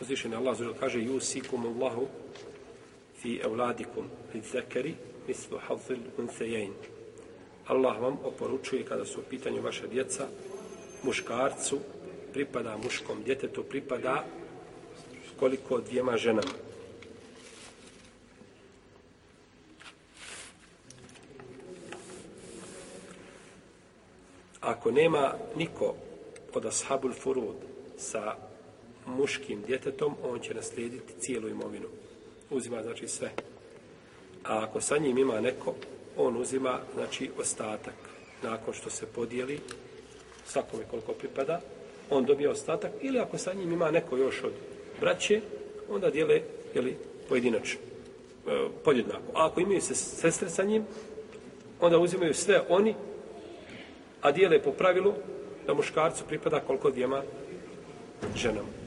Uzvišen je Allah zaželj, kaže Jusikum Allahu fi evladikum li zekeri mislu hazil unsejain. Allah vam oporučuje kada su u pitanju vaše djeca muškarcu pripada muškom djetetu pripada koliko dvijema ženama. Ako nema niko od ashabul furud sa muškim djetetom, on će naslijediti cijelu imovinu. Uzima, znači, sve. A ako sa njim ima neko, on uzima, znači, ostatak. Nakon što se podijeli, svakome koliko pripada, on dobija ostatak. Ili ako sa njim ima neko još od braće, onda dijele, jeli, pojedinačno, e, podjednako. A ako imaju se sestre sa njim, onda uzimaju sve oni, a dijele po pravilu da muškarcu pripada koliko dijema ženama.